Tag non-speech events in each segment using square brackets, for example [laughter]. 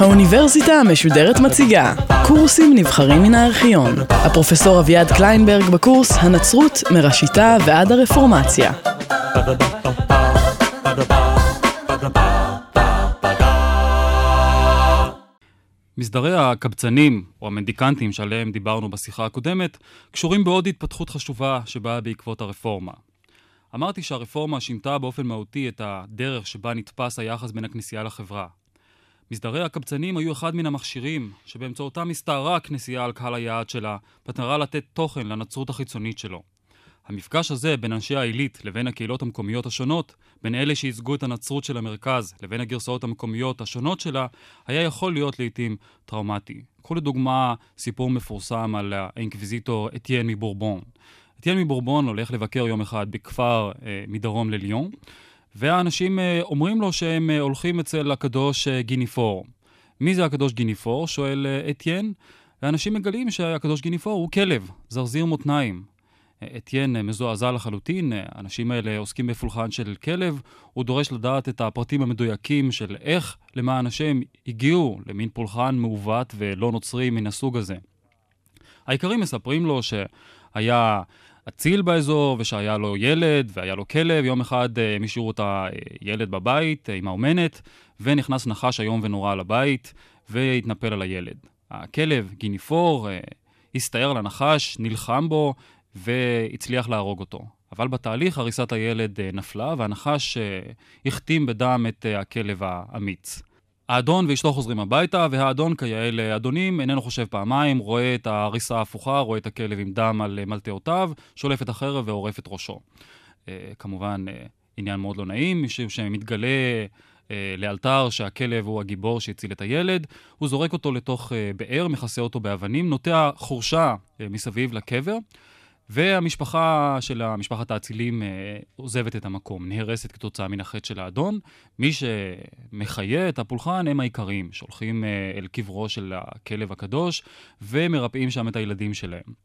האוניברסיטה המשודרת מציגה קורסים נבחרים מן הארכיון. הפרופסור אביעד קליינברג בקורס הנצרות מראשיתה ועד הרפורמציה. מסדרי הקבצנים, או המדיקנטים שעליהם דיברנו בשיחה הקודמת, קשורים בעוד התפתחות חשובה שבאה בעקבות הרפורמה. אמרתי שהרפורמה שינתה באופן מהותי את הדרך שבה נתפס היחס בין הכנסייה לחברה. מסדרי הקבצנים היו אחד מן המכשירים שבאמצעותם הסתערה הכנסייה על קהל היעד שלה, במטרה לתת תוכן לנצרות החיצונית שלו. המפגש הזה בין אנשי העילית לבין הקהילות המקומיות השונות, בין אלה שייצגו את הנצרות של המרכז לבין הגרסאות המקומיות השונות שלה, היה יכול להיות לעיתים טראומטי. קחו לדוגמה סיפור מפורסם על האינקוויזיטור אתיין מבורבון. אתיין מבורבון הולך לבקר יום אחד בכפר אה, מדרום לליון, והאנשים אה, אומרים לו שהם אה, הולכים אצל הקדוש אה, גיניפור. מי זה הקדוש גיניפור? שואל אה, אתיין. ואנשים מגלים שהקדוש גיניפור הוא כלב, זרזיר מותניים. אתיין מזועזע לחלוטין, האנשים האלה עוסקים בפולחן של כלב, הוא דורש לדעת את הפרטים המדויקים של איך למען השם הגיעו למין פולחן מעוות ולא נוצרי מן הסוג הזה. האיכרים מספרים לו שהיה אציל באזור ושהיה לו ילד והיה לו כלב, יום אחד הם השאירו את הילד בבית עם האומנת ונכנס נחש איום ונורא לבית והתנפל על הילד. הכלב, גיניפור, הסתער על הנחש, נלחם בו והצליח להרוג אותו. אבל בתהליך הריסת הילד אה, נפלה, והנחש אה, החתים בדם את אה, הכלב האמיץ. האדון ואשתו חוזרים הביתה, והאדון, כיאה לאדונים, איננו חושב פעמיים, רואה את ההריסה ההפוכה, רואה את הכלב עם דם על מלטעותיו, שולף את החרב ועורף את ראשו. כמובן, עניין מאוד לא נעים, משום שמתגלה לאלתר שהכלב הוא הגיבור שהציל את הילד, הוא זורק אותו לתוך באר, מכסה אותו באבנים, נוטע חורשה מסביב לקבר. והמשפחה של משפחת האצילים אה, עוזבת את המקום, נהרסת כתוצאה מן החטא של האדון. מי שמחיה את הפולחן הם העיקרים, שהולכים אה, אל קברו של הכלב הקדוש ומרפאים שם את הילדים שלהם.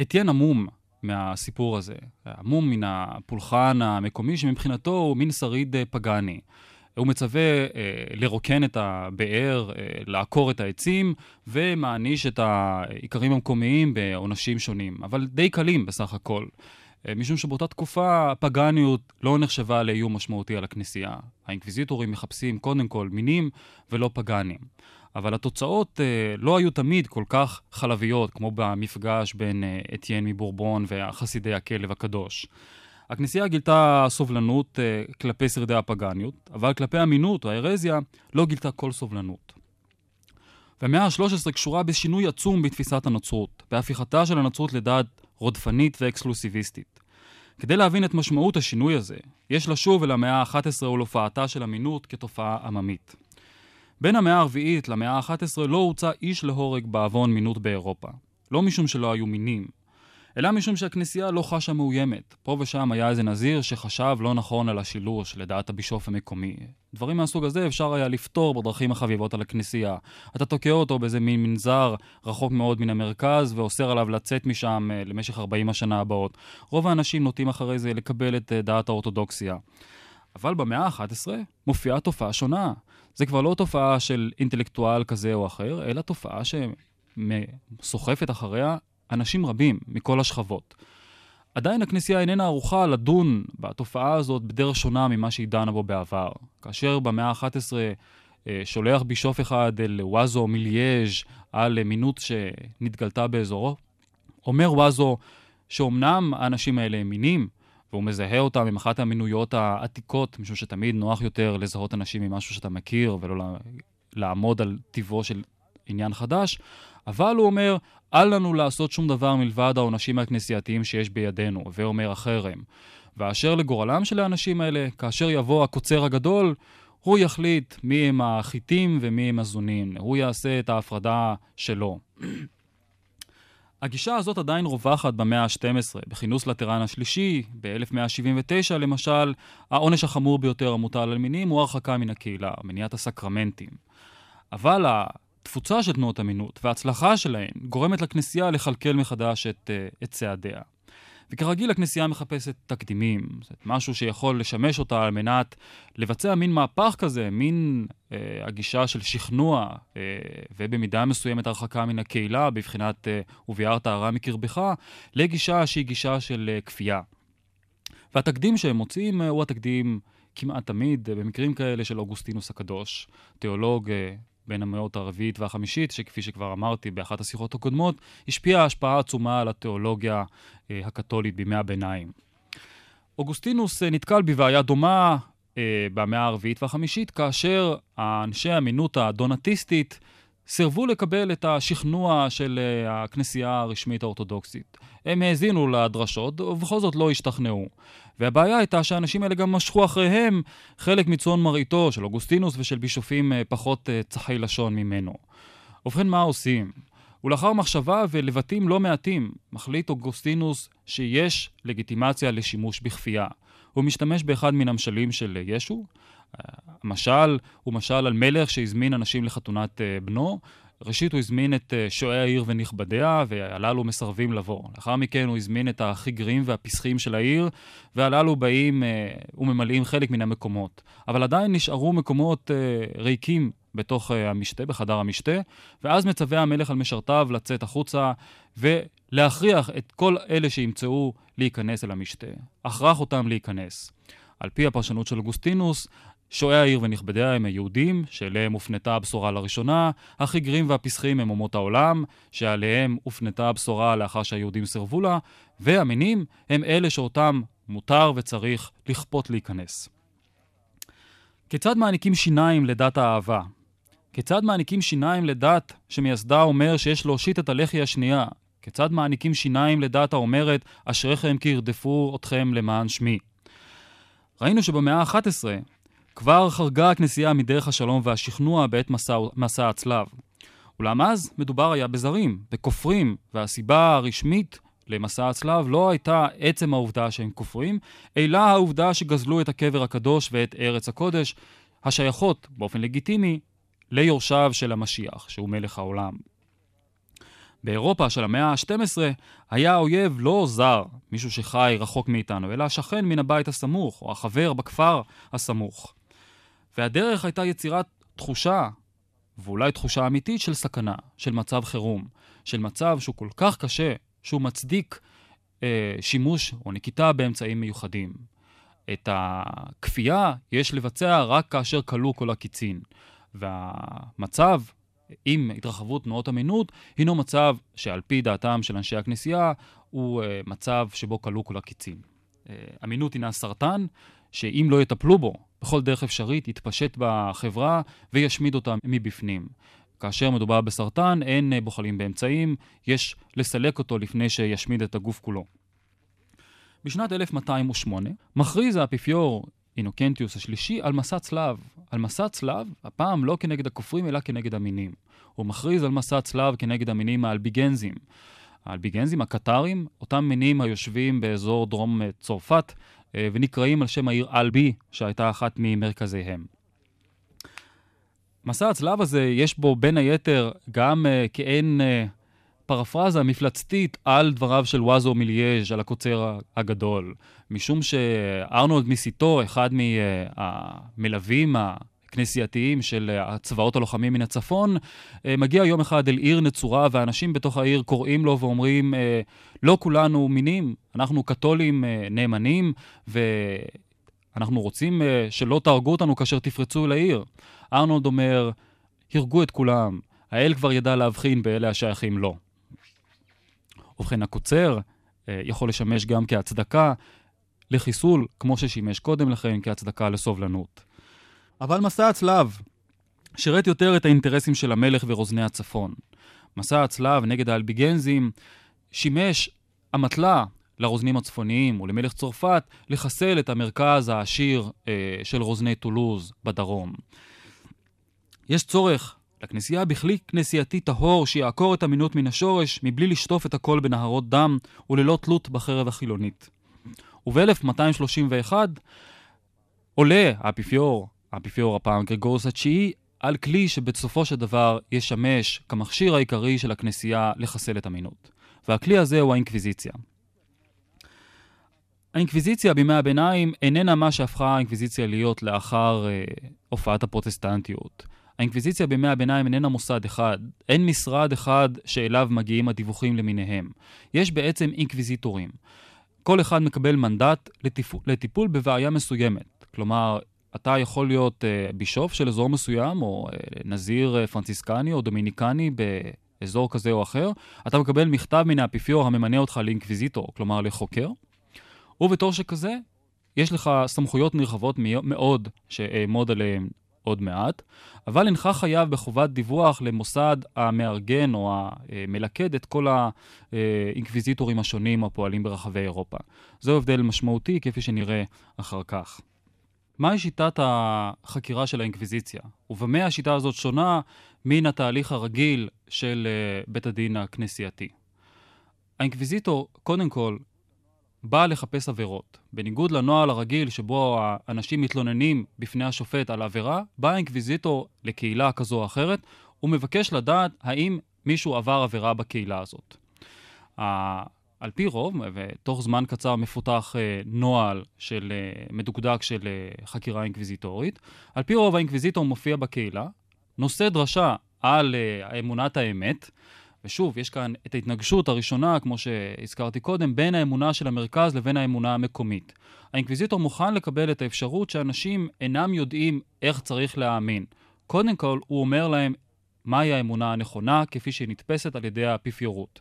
אתיין עמום מהסיפור הזה, עמום מן הפולחן המקומי שמבחינתו הוא מין שריד אה, פגאני. הוא מצווה אה, לרוקן את הבאר, אה, לעקור את העצים, ומעניש את האיכרים המקומיים בעונשים שונים, אבל די קלים בסך הכל. אה, משום שבאותה תקופה הפגניות לא נחשבה לאיום משמעותי על הכנסייה. האינקוויזיטורים מחפשים קודם כל מינים ולא פגנים. אבל התוצאות אה, לא היו תמיד כל כך חלביות, כמו במפגש בין אה, אתיין מבורבון וחסידי הכלב הקדוש. הכנסייה גילתה סובלנות uh, כלפי שרידי הפגניות, אבל כלפי אמינות או ההרזיה לא גילתה כל סובלנות. והמאה ה-13 קשורה בשינוי עצום בתפיסת הנצרות, בהפיכתה של הנצרות לדת רודפנית ואקסקלוסיביסטית. כדי להבין את משמעות השינוי הזה, יש לשוב אל המאה ה-11 ולהופעתה של אמינות כתופעה עממית. בין המאה הרביעית למאה ה-11 לא הוצא איש להורג בעוון מינות באירופה. לא משום שלא היו מינים, אלא משום שהכנסייה לא חשה מאוימת. פה ושם היה איזה נזיר שחשב לא נכון על השילוש, לדעת הבישוף המקומי. דברים מהסוג הזה אפשר היה לפתור בדרכים החביבות על הכנסייה. אתה תוקע אותו באיזה מין מנזר רחוק מאוד מן המרכז, ואוסר עליו לצאת משם uh, למשך 40 השנה הבאות. רוב האנשים נוטים אחרי זה לקבל את uh, דעת האורתודוקסיה. אבל במאה ה-11 מופיעה תופעה שונה. זה כבר לא תופעה של אינטלקטואל כזה או אחר, אלא תופעה שסוחפת אחריה אנשים רבים מכל השכבות. עדיין הכנסייה איננה ערוכה לדון בתופעה הזאת בדרך שונה ממה שהיא דנה בו בעבר. כאשר במאה ה-11 אה, שולח בישוף אחד אל וואזו מליאז' על מינות שנתגלתה באזורו, אומר וואזו שאומנם האנשים האלה הם מינים, והוא מזהה אותם עם אחת המינויות העתיקות, משום שתמיד נוח יותר לזהות אנשים ממשהו שאתה מכיר ולא לעמוד על טיבו של עניין חדש, אבל הוא אומר, אל לנו לעשות שום דבר מלבד העונשים הכנסייתיים שיש בידינו, ואומר החרם. ואשר לגורלם של האנשים האלה, כאשר יבוא הקוצר הגדול, הוא יחליט מי הם החיטים ומי הם הזונים. הוא יעשה את ההפרדה שלו. [clears throat] הגישה הזאת עדיין רווחת במאה ה-12. בכינוס לטרן השלישי, ב-1179 למשל, העונש החמור ביותר המוטל על מינים הוא הרחקה מן הקהילה, מניעת הסקרמנטים. אבל התפוצה של תנועות המינות וההצלחה שלהן גורמת לכנסייה לכלכל מחדש את, uh, את צעדיה. וכרגיל הכנסייה מחפשת תקדימים, זאת משהו שיכול לשמש אותה על מנת לבצע מין מהפך כזה, מין אה, הגישה של שכנוע, אה, ובמידה מסוימת הרחקה מן הקהילה, בבחינת אה, וביארת הרע מקרבך, לגישה שהיא גישה של אה, כפייה. והתקדים שהם מוצאים אה, הוא התקדים כמעט תמיד, אה, במקרים כאלה של אוגוסטינוס הקדוש, תיאולוג אה, בין המאות הרביעית והחמישית, שכפי שכבר אמרתי באחת השיחות הקודמות, השפיעה השפעה עצומה על התיאולוגיה אה, הקתולית בימי הביניים. אוגוסטינוס אה, נתקל בבעיה דומה אה, במאה הרביעית והחמישית, כאשר האנשי האמינות הדונטיסטית סירבו לקבל את השכנוע של אה, הכנסייה הרשמית האורתודוקסית. הם האזינו לדרשות, ובכל זאת לא השתכנעו. והבעיה הייתה שהאנשים האלה גם משכו אחריהם חלק מצאן מרעיתו של אוגוסטינוס ושל בישופים אה, פחות אה, צחי לשון ממנו. ובכן, מה עושים? ולאחר מחשבה ולבטים לא מעטים, מחליט אוגוסטינוס שיש לגיטימציה לשימוש בכפייה. הוא משתמש באחד מן המשלים של ישו. המשל הוא משל על מלך שהזמין אנשים לחתונת בנו, ראשית הוא הזמין את אה, שועי העיר ונכבדיה, והללו מסרבים לבוא. לאחר מכן הוא הזמין את הכי גרים והפסחים של העיר, והללו באים אה, וממלאים חלק מן המקומות. אבל עדיין נשארו מקומות אה, ריקים בתוך המשתה, בחדר המשתה, ואז מצווה המלך על משרתיו לצאת החוצה ולהכריח את כל אלה שימצאו להיכנס אל המשתה. הכרח אותם להיכנס. על פי הפרשנות של אוגוסטינוס, שועי העיר ונכבדיה הם היהודים, שאליהם הופנתה הבשורה לראשונה, החיגרים והפסחים הם אומות העולם, שעליהם הופנתה הבשורה לאחר שהיהודים סירבו לה, והמינים הם אלה שאותם מותר וצריך לכפות להיכנס. כיצד מעניקים שיניים לדת האהבה? כיצד מעניקים שיניים לדת שמייסדה אומר שיש להושיט את הלחי השנייה? כיצד מעניקים שיניים לדת האומרת אשריכם כי ירדפו אתכם למען שמי? ראינו שבמאה ה-11 כבר חרגה הכנסייה מדרך השלום והשכנוע בעת מסע, מסע הצלב. אולם אז מדובר היה בזרים, בכופרים, והסיבה הרשמית למסע הצלב לא הייתה עצם העובדה שהם כופרים, אלא העובדה שגזלו את הקבר הקדוש ואת ארץ הקודש, השייכות באופן לגיטימי ליורשיו של המשיח, שהוא מלך העולם. באירופה של המאה ה-12 היה האויב לא זר, מישהו שחי רחוק מאיתנו, אלא השכן מן הבית הסמוך, או החבר בכפר הסמוך. והדרך הייתה יצירת תחושה, ואולי תחושה אמיתית של סכנה, של מצב חירום, של מצב שהוא כל כך קשה, שהוא מצדיק אה, שימוש או נקיטה באמצעים מיוחדים. את הכפייה יש לבצע רק כאשר כלו כל הקיצין. והמצב, עם התרחבות תנועות אמינות, הינו מצב שעל פי דעתם של אנשי הכנסייה, הוא אה, מצב שבו כלו כל הקיצין. אמינות הינה סרטן, שאם לא יטפלו בו בכל דרך אפשרית יתפשט בחברה וישמיד אותה מבפנים. כאשר מדובר בסרטן, אין בוחלים באמצעים, יש לסלק אותו לפני שישמיד את הגוף כולו. בשנת 1208 מכריז האפיפיור אינוקנטיוס השלישי על מסע צלב. על מסע צלב, הפעם לא כנגד הכופרים אלא כנגד המינים. הוא מכריז על מסע צלב כנגד המינים האלביגנזים. האלביגנזים, הקטרים, אותם מינים היושבים באזור דרום אה, צרפת, אה, ונקראים על שם העיר אלבי, שהייתה אחת ממרכזיהם. מסע הצלב הזה, יש בו בין היתר גם uh, כעין פרפרזה מפלצתית על דבריו של וואזו מיליאז' על הקוצר הגדול. משום שארנולד מיסיטו, אחד מהמלווים הכנסייתיים של הצבאות הלוחמים מן הצפון, מגיע יום אחד אל עיר נצורה, ואנשים בתוך העיר קוראים לו ואומרים, לא כולנו מינים, אנחנו קתולים אה, נאמנים, ואנחנו רוצים אה, שלא תהרגו אותנו כאשר תפרצו לעיר. ארנולד אומר, הרגו את כולם, האל כבר ידע להבחין באלה השייכים לו. ובכן, הקוצר אה, יכול לשמש גם כהצדקה לחיסול, כמו ששימש קודם לכן כהצדקה לסובלנות. אבל מסע הצלב שירת יותר את האינטרסים של המלך ורוזני הצפון. מסע הצלב נגד האלביגנזים שימש אמתלה לרוזנים הצפוניים ולמלך צרפת לחסל את המרכז העשיר אה, של רוזני טולוז בדרום. יש צורך לכנסייה בכלי כנסייתי טהור שיעקור את המינות מן השורש מבלי לשטוף את הכל בנהרות דם וללא תלות בחרב החילונית. וב-1231 עולה האפיפיור, האפיפיור הפעם גרגורוס התשיעי, על כלי שבסופו של דבר ישמש כמכשיר העיקרי של הכנסייה לחסל את המינות. והכלי הזה הוא האינקוויזיציה. האינקוויזיציה בימי הביניים איננה מה שהפכה האינקוויזיציה להיות לאחר אה, הופעת הפרוטסטנטיות. האינקוויזיציה בימי הביניים איננה מוסד אחד, אין משרד אחד שאליו מגיעים הדיווחים למיניהם. יש בעצם אינקוויזיטורים. כל אחד מקבל מנדט לטיפול, לטיפול בבעיה מסוימת. כלומר, אתה יכול להיות אה, בישוף של אזור מסוים, או אה, נזיר אה, פרנציסקני או דומיניקני באזור כזה או אחר, אתה מקבל מכתב מן האפיפיור הממנה אותך לאינקוויזיטור, כלומר לחוקר, ובתור שכזה, יש לך סמכויות נרחבות מאוד שאעמוד עליהן עוד מעט, אבל אינך חייב בחובת דיווח למוסד המארגן או המלכד את כל האינקוויזיטורים השונים הפועלים ברחבי אירופה. זהו הבדל משמעותי כפי שנראה אחר כך. מהי שיטת החקירה של האינקוויזיציה? ובמה השיטה הזאת שונה מן התהליך הרגיל של אה, בית הדין הכנסייתי? האינקוויזיטור, קודם כל, בא לחפש עבירות. בניגוד לנוהל הרגיל שבו האנשים מתלוננים בפני השופט על עבירה, בא האינקוויזיטור לקהילה כזו או אחרת ומבקש לדעת האם מישהו עבר עבירה בקהילה הזאת. על פי רוב, ותוך זמן קצר מפותח אה, נוהל של, אה, מדוקדק של אה, חקירה אינקוויזיטורית, על פי רוב האינקוויזיטור מופיע בקהילה, נושא דרשה על אמונת האמת, ושוב, יש כאן את ההתנגשות הראשונה, כמו שהזכרתי קודם, בין האמונה של המרכז לבין האמונה המקומית. האינקוויזיטור מוכן לקבל את האפשרות שאנשים אינם יודעים איך צריך להאמין. קודם כל, הוא אומר להם מהי האמונה הנכונה, כפי שהיא נתפסת על ידי האפיפיורות.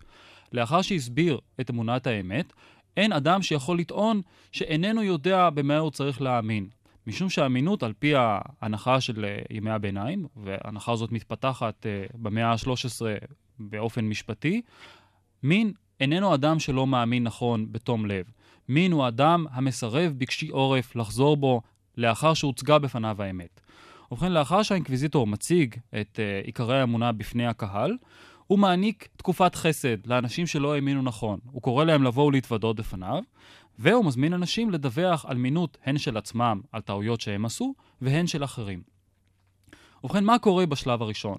לאחר שהסביר את אמונת האמת, אין אדם שיכול לטעון שאיננו יודע במה הוא צריך להאמין. משום שהאמינות, על פי ההנחה של אה, ימי הביניים, וההנחה הזאת מתפתחת אה, במאה ה-13 באופן משפטי, מין איננו אדם שלא מאמין נכון בתום לב. מין הוא אדם המסרב בקשי עורף לחזור בו לאחר שהוצגה בפניו האמת. ובכן, לאחר שהאינקוויזיטור מציג את uh, עיקרי האמונה בפני הקהל, הוא מעניק תקופת חסד לאנשים שלא האמינו נכון. הוא קורא להם לבוא ולהתוודות בפניו, והוא מזמין אנשים לדווח על מינות הן של עצמם, על טעויות שהם עשו, והן של אחרים. ובכן, מה קורה בשלב הראשון?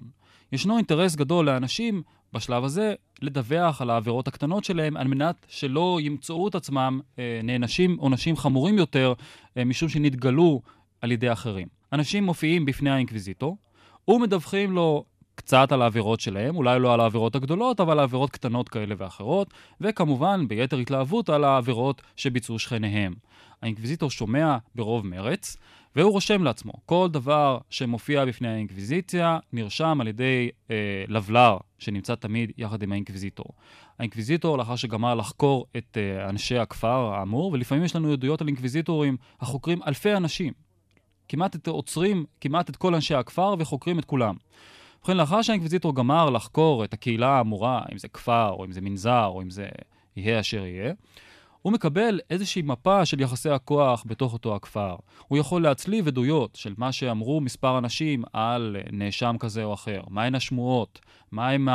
ישנו אינטרס גדול לאנשים בשלב הזה לדווח על העבירות הקטנות שלהם על מנת שלא ימצאו את עצמם אה, נענשים עונשים חמורים יותר אה, משום שנתגלו על ידי אחרים. אנשים מופיעים בפני האינקוויזיטור ומדווחים לו קצת על העבירות שלהם, אולי לא על העבירות הגדולות, אבל על עבירות קטנות כאלה ואחרות, וכמובן, ביתר התלהבות, על העבירות שביצעו שכניהם. האינקוויזיטור שומע ברוב מרץ, והוא רושם לעצמו. כל דבר שמופיע בפני האינקוויזיציה נרשם על ידי אה, לבלר, שנמצא תמיד יחד עם האינקוויזיטור. האינקוויזיטור, לאחר שגמר לחקור את אה, אנשי הכפר האמור, ולפעמים יש לנו עדויות על אינקוויזיטורים החוקרים אלפי אנשים. כמעט את, עוצרים כמעט את כל אנשי הכפר וחוקרים את כולם. ובכן, לאחר שהאינקוויזיטור גמר לחקור את הקהילה האמורה, אם זה כפר, או אם זה מנזר, או אם זה יהיה אשר יהיה, הוא מקבל איזושהי מפה של יחסי הכוח בתוך אותו הכפר. הוא יכול להצליב עדויות של מה שאמרו מספר אנשים על נאשם כזה או אחר, מהן השמועות, מהם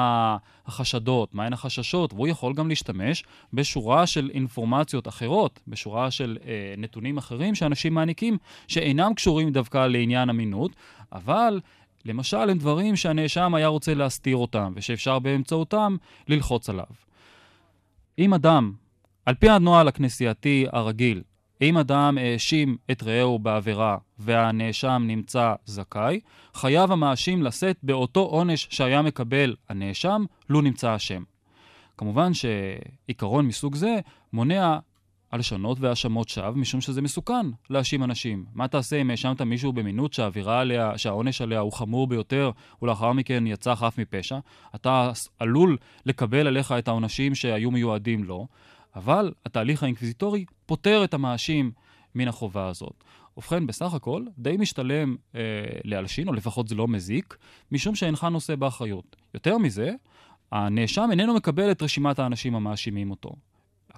החשדות, מהן החששות, והוא יכול גם להשתמש בשורה של אינפורמציות אחרות, בשורה של אה, נתונים אחרים שאנשים מעניקים, שאינם קשורים דווקא לעניין אמינות, אבל למשל הם דברים שהנאשם היה רוצה להסתיר אותם, ושאפשר באמצעותם ללחוץ עליו. אם אדם על פי הנוהל הכנסייתי הרגיל, אם אדם האשים את רעהו בעבירה והנאשם נמצא זכאי, חייב המאשים לשאת באותו עונש שהיה מקבל הנאשם, לו נמצא אשם. כמובן שעיקרון מסוג זה מונע הלשנות והאשמות שווא, משום שזה מסוכן להאשים אנשים. מה תעשה אם האשמת מישהו במינות שהאווירה עליה, שהעונש עליה הוא חמור ביותר, ולאחר מכן יצא חף מפשע? אתה עלול לקבל עליך את העונשים שהיו מיועדים לו. אבל התהליך האינקוויזיטורי פוטר את המאשים מן החובה הזאת. ובכן, בסך הכל, די משתלם אה, להלשין, או לפחות זה לא מזיק, משום שאינך נושא באחריות. יותר מזה, הנאשם איננו מקבל את רשימת האנשים המאשימים אותו.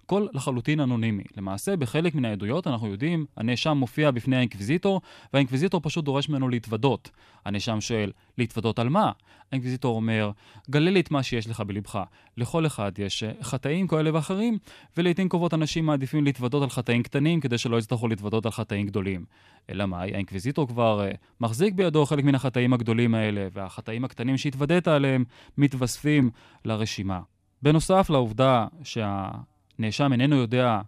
הכל לחלוטין אנונימי. למעשה, בחלק מן העדויות אנחנו יודעים, הנאשם מופיע בפני האינקוויזיטור, והאינקוויזיטור פשוט דורש ממנו להתוודות. הנאשם שואל, להתוודות על מה? האינקוויזיטור אומר, גלה לי את מה שיש לך בלבך. לכל אחד יש אה, חטאים כאלה ואחרים, ולעיתים קרובות אנשים מעדיפים להתוודות על חטאים קטנים, כדי שלא יצטרכו להתוודות על חטאים גדולים. אלא מאי? האינקוויזיטור כבר אה, מחזיק בידו חלק מן החטאים הגדולים האלה, והחטאים הקטנים שהתוודית עליהם מתווספים לרשימה. בנוסף לעובדה שה... נאשם איננו יודע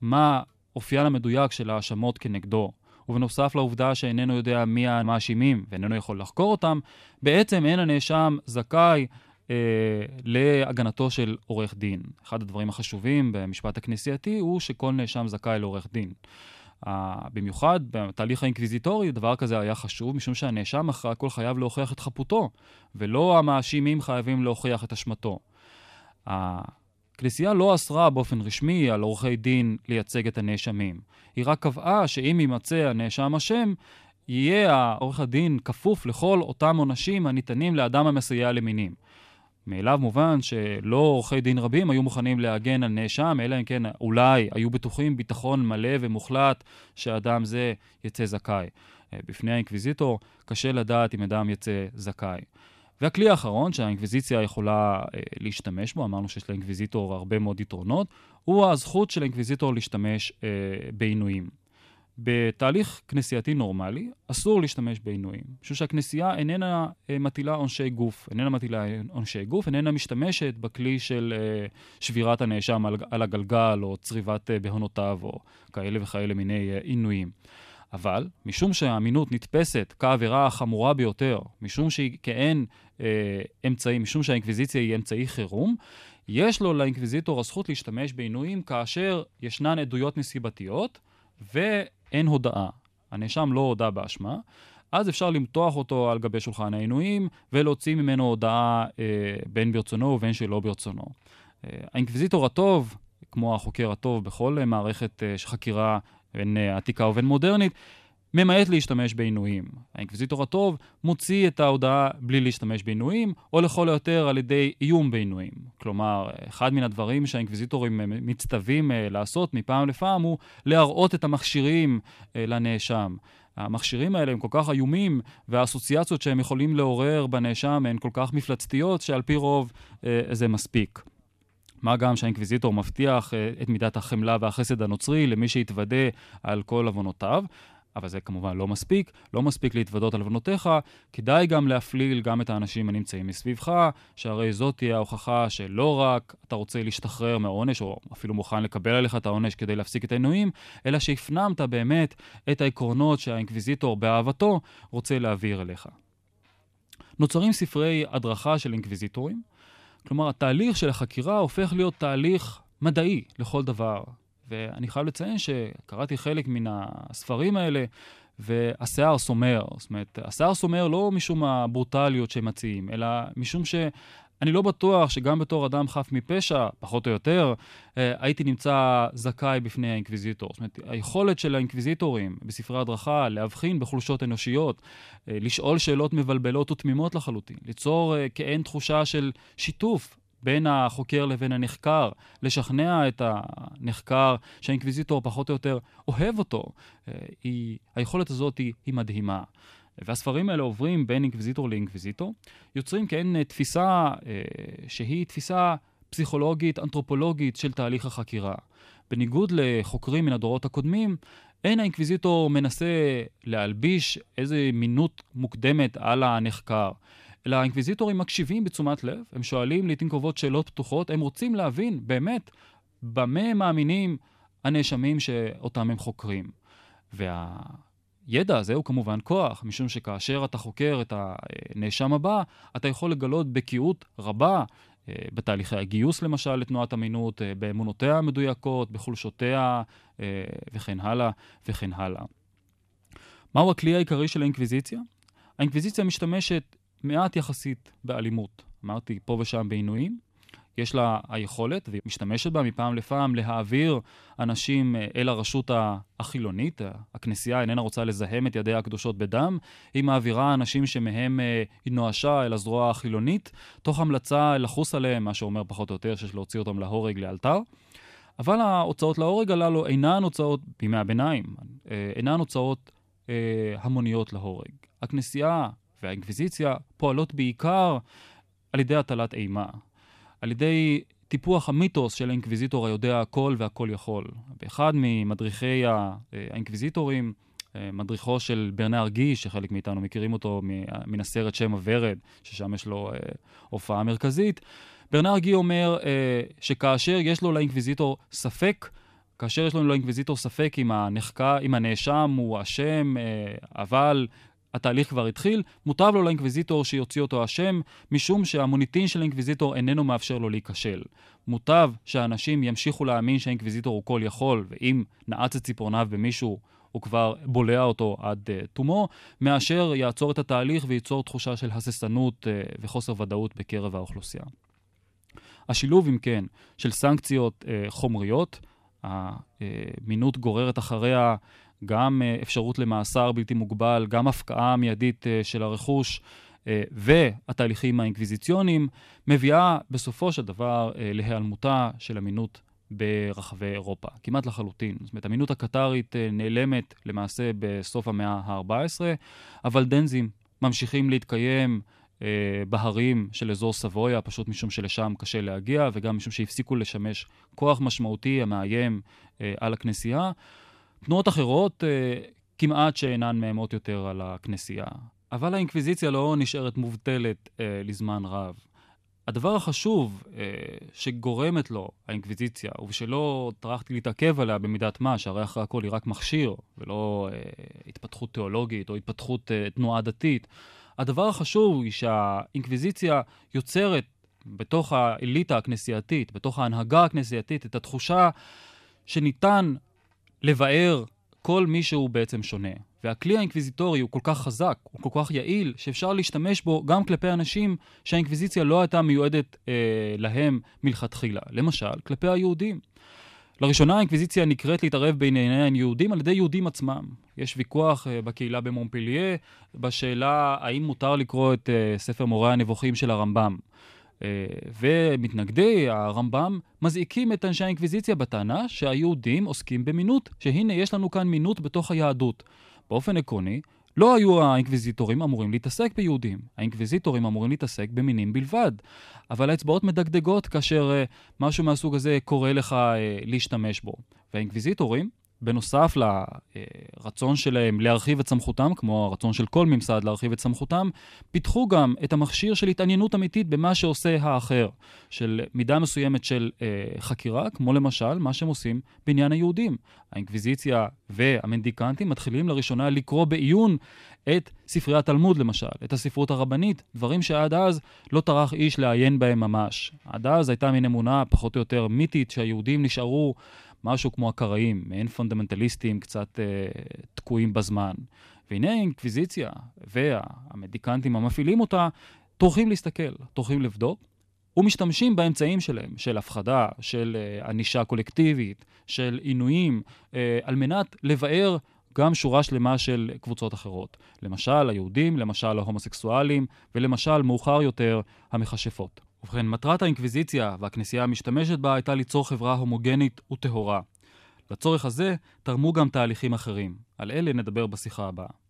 מה אופיין המדויק של ההאשמות כנגדו, ובנוסף לעובדה שאיננו יודע מי המאשימים ואיננו יכול לחקור אותם, בעצם אין הנאשם זכאי אה, להגנתו של עורך דין. אחד הדברים החשובים במשפט הכנסייתי הוא שכל נאשם זכאי לעורך דין. אה, במיוחד בתהליך האינקוויזיטורי, דבר כזה היה חשוב, משום שהנאשם אחרי הכל חייב להוכיח את חפותו, ולא המאשימים חייבים להוכיח את אשמתו. הכנסייה לא אסרה באופן רשמי על עורכי דין לייצג את הנאשמים. היא רק קבעה שאם יימצא הנאשם אשם, יהיה עורך הדין כפוף לכל אותם עונשים הניתנים לאדם המסייע למינים. מאליו מובן שלא עורכי דין רבים היו מוכנים להגן על נאשם, אלא אם כן אולי היו בטוחים ביטחון מלא ומוחלט שאדם זה יצא זכאי. בפני האינקוויזיטור קשה לדעת אם אדם יצא זכאי. והכלי האחרון שהאינקוויזיציה יכולה אה, להשתמש בו, אמרנו שיש לאינקוויזיטור הרבה מאוד יתרונות, הוא הזכות של האינקוויזיטור להשתמש אה, בעינויים. בתהליך כנסייתי נורמלי, אסור להשתמש בעינויים. משום שהכנסייה איננה אה, מטילה עונשי גוף, איננה מטילה עונשי גוף, איננה משתמשת בכלי של שבירת הנאשם על, הגלגל, או צריבת בהונותיו, או כאלה וכאלה מיני עינויים. אבל, משום שהמינות נתפסת כעבירה החמורה ביותר, משום שהיא כעין אה, אמצעי, משום שהאינקוויזיציה היא אמצעי חירום, יש לו לאינקוויזיטור הזכות להשתמש בעינויים כאשר ישנן עדויות נסיבתיות, ו... אין הודאה, הנאשם לא הודה באשמה, אז אפשר למתוח אותו על גבי שולחן העינויים ולהוציא ממנו הודאה אה, בין ברצונו ובין שלא ברצונו. אה, האינקוויזיטור הטוב, כמו החוקר הטוב בכל אה, מערכת אה, חקירה, בין אה, עתיקה ובין מודרנית, ממעט להשתמש בעינויים. האינקוויזיטור הטוב מוציא את ההודאה בלי להשתמש בעינויים, או לכל היותר על ידי איום בעינויים. כלומר, אחד מן הדברים שהאינקוויזיטורים מצטווים אה, לעשות מפעם לפעם הוא להראות את המכשירים אה, לנאשם. המכשירים האלה הם כל כך איומים, והאסוציאציות שהם יכולים לעורר בנאשם הן כל כך מפלצתיות, שעל פי רוב אה, זה מספיק. מה גם שהאינקוויזיטור מבטיח את מידת החמלה והחסד הנוצרי למי שיתוודה על כל עוונותיו, אבל זה כמובן לא מספיק, לא מספיק להתוודות על עוונותיך, כדאי גם להפליל גם את האנשים הנמצאים מסביבך, שהרי זאת תהיה ההוכחה שלא רק אתה רוצה להשתחרר מהעונש, או אפילו מוכן לקבל עליך את העונש כדי להפסיק את העינויים, אלא שהפנמת באמת את העקרונות שהאינקוויזיטור באהבתו רוצה להעביר אליך. נוצרים ספרי הדרכה של אינקוויזיטורים, כלומר התהליך של החקירה הופך להיות תהליך מדעי לכל דבר. ואני חייב לציין שקראתי חלק מן הספרים האלה, והשיער סומר. זאת אומרת, השיער סומר לא משום הברוטליות שהם מציעים, אלא משום ש... אני לא בטוח שגם בתור אדם חף מפשע, פחות או יותר, אה, הייתי נמצא זכאי בפני האינקוויזיטור. זאת אומרת, היכולת של האינקוויזיטורים בספרי הדרכה להבחין בחולשות אנושיות, אה, לשאול שאלות מבלבלות ותמימות לחלוטין, ליצור אה, כעין תחושה של שיתוף בין החוקר לבין הנחקר, לשכנע את הנחקר שהאינקוויזיטור פחות או יותר אוהב אותו, היא, היכולת הזאת היא, היא מדהימה. והספרים האלה עוברים בין אינקוויזיטור לאינקוויזיטור, יוצרים אה, תפיסה אה, שהיא תפיסה פסיכולוגית, אנתרופולוגית של תהליך החקירה. בניגוד לחוקרים מן הדורות הקודמים, אין האינקוויזיטור מנסה להלביש איזה מינות מוקדמת על הנחקר. אלא האינקוויזיטורים מקשיבים בתשומת לב, הם שואלים לעיתים קרובות שאלות פתוחות, הם רוצים להבין באמת במה מאמינים הנאשמים שאותם הם חוקרים. והידע הזה הוא כמובן כוח, משום שכאשר אתה חוקר את הנאשם הבא, אתה יכול לגלות בקיאות רבה אה, בתהליכי הגיוס למשל לתנועת המינות, אה, באמונותיה המדויקות, בחולשותיה אה, וכן הלאה וכן הלאה. מהו הכלי העיקרי של האינקוויזיציה? האינקוויזיציה משתמשת מעט יחסית באלימות. אמרתי, פה ושם בעינויים. יש לה היכולת, והיא משתמשת בה מפעם לפעם, להעביר אנשים אה, אל הרשות החילונית. הכנסייה איננה רוצה לזהם את ידיה הקדושות בדם. היא מעבירה אנשים שמהם אה, היא נואשה אל הזרוע החילונית, תוך המלצה לחוס עליהם, מה שאומר פחות או יותר שיש להוציא אותם להורג לאלתר. אבל ההוצאות להורג הללו אינן הוצאות, בימי הביניים, אה, אינן הוצאות המוניות להורג. הכנסייה והאינקוויזיציה פועלות בעיקר על ידי הטלת אימה, על ידי טיפוח המיתוס של האינקוויזיטור היודע הכל והכל יכול. באחד ממדריכי האינקוויזיטורים, אה, מדריכו של ברנאר גי, שחלק מאיתנו מכירים אותו מן הסרט שם הוורד, ששם יש לו אה, הופעה מרכזית, ברנאר גי אומר אה, שכאשר יש לו לאינקוויזיטור ספק, כאשר יש לנו לאינקוויזיטור ספק אם, הנחקר, אם הנאשם הוא אשם, אה, אבל התהליך כבר התחיל, מוטב לו לאינקוויזיטור שיוציא אותו אשם, משום שהמוניטין של האינקוויזיטור איננו מאפשר לו להיכשל. מוטב שאנשים ימשיכו להאמין שהאינקוויזיטור הוא כל יכול, ואם נעץ את ציפורניו במישהו, הוא כבר בולע אותו עד אה, תומו, מאשר יעצור את התהליך וייצור תחושה של הססנות uh, וחוסר ודאות בקרב האוכלוסייה. השילוב, אם כן, של סנקציות uh, חומריות, המינות גוררת אחריה גם uh, אפשרות למאסר בלתי מוגבל, גם הפקעה מיידית uh, של הרכוש uh, והתהליכים האינקוויזיציוניים, מביאה בסופו של דבר להיעלמותה של אמינות ברחבי אירופה, כמעט לחלוטין. זאת אומרת, המינות הקטרית נעלמת למעשה בסוף המאה ה-14, אבל דנזים ממשיכים להתקיים אה, בהרים של אזור סבויה, פשוט משום שלשם קשה להגיע, וגם משום שהפסיקו לשמש כוח משמעותי המאיים אה, על הכנסייה. תנועות אחרות אה, כמעט שאינן מאיימות יותר על הכנסייה. אבל האינקוויזיציה לא נשארת מובטלת אה, לזמן רב. הדבר החשוב אה, שגורמת לו האינקוויזיציה, ושלא טרחתי להתעכב עליה במידת מה, שהרי אחרי הכל היא רק מכשיר, ולא אה, התפתחות תיאולוגית או התפתחות אה, תנועה דתית, הדבר החשוב הוא שהאינקוויזיציה יוצרת בתוך האליטה הכנסייתית, בתוך ההנהגה הכנסייתית, את התחושה שניתן לבער כל מי שהוא בעצם שונה. והכלי האינקוויזיטורי הוא כל כך חזק, הוא כל כך יעיל, שאפשר להשתמש בו גם כלפי אנשים שהאינקוויזיציה לא הייתה מיועדת אה, להם מלכתחילה. למשל, כלפי היהודים. לראשונה האינקוויזיציה נקראת להתערב בענייני היהודים על ידי יהודים עצמם. יש ויכוח אה, בקהילה במונפליה בשאלה האם מותר לקרוא את אה, ספר מורה הנבוכים של הרמב"ם. אה, ומתנגדי הרמב"ם מזעיקים את אנשי האינקוויזיציה בטענה שהיהודים עוסקים במינות, שהנה יש לנו כאן מינות בתוך היהדות. באופן עקרוני, לא היו האינקוויזיטורים אמורים להתעסק ביהודים. האינקוויזיטורים אמורים להתעסק במינים בלבד. אבל האצבעות מדגדגות כאשר uh, משהו מהסוג הזה קורא לך uh, להשתמש בו. והאינקוויזיטורים בנוסף לרצון שלהם להרחיב את סמכותם, כמו הרצון של כל ממסד להרחיב את סמכותם, פיתחו גם את המכשיר של התעניינות אמיתית במה שעושה האחר, של מידה מסוימת של אה, חקירה, כמו למשל מה שהם עושים בעניין היהודים. האינקוויזיציה והמנדיקנטים מתחילים לראשונה לקרוא בעיון את ספרי התלמוד למשל, את הספרות הרבנית, דברים שעד אז לא טרח איש לעיין בהם ממש. עד אז הייתה מין אמונה פחות או יותר מיתית שהיהודים נשארו משהו כמו הקראים, מעין פונדמנטליסטים קצת אה, תקועים בזמן. והנה האינקוויזיציה והמדיקנטים המפעילים אותה טורחים להסתכל, טורחים לבדוק, ומשתמשים באמצעים שלהם, של הפחדה, של אה, קולקטיבית, של עינויים, אה, על מנת לבאר גם שורה שלמה של קבוצות אחרות. למשל היהודים, למשל ההומוסקסואלים, ולמשל, מאוחר יותר, המכשפות. ובכן, מטרת האינקוויזיציה והכנסייה המשתמשת בה הייתה ליצור חברה הומוגנית וטהורה. לצורך הזה תרמו גם תהליכים אחרים. על אלה נדבר בשיחה הבאה.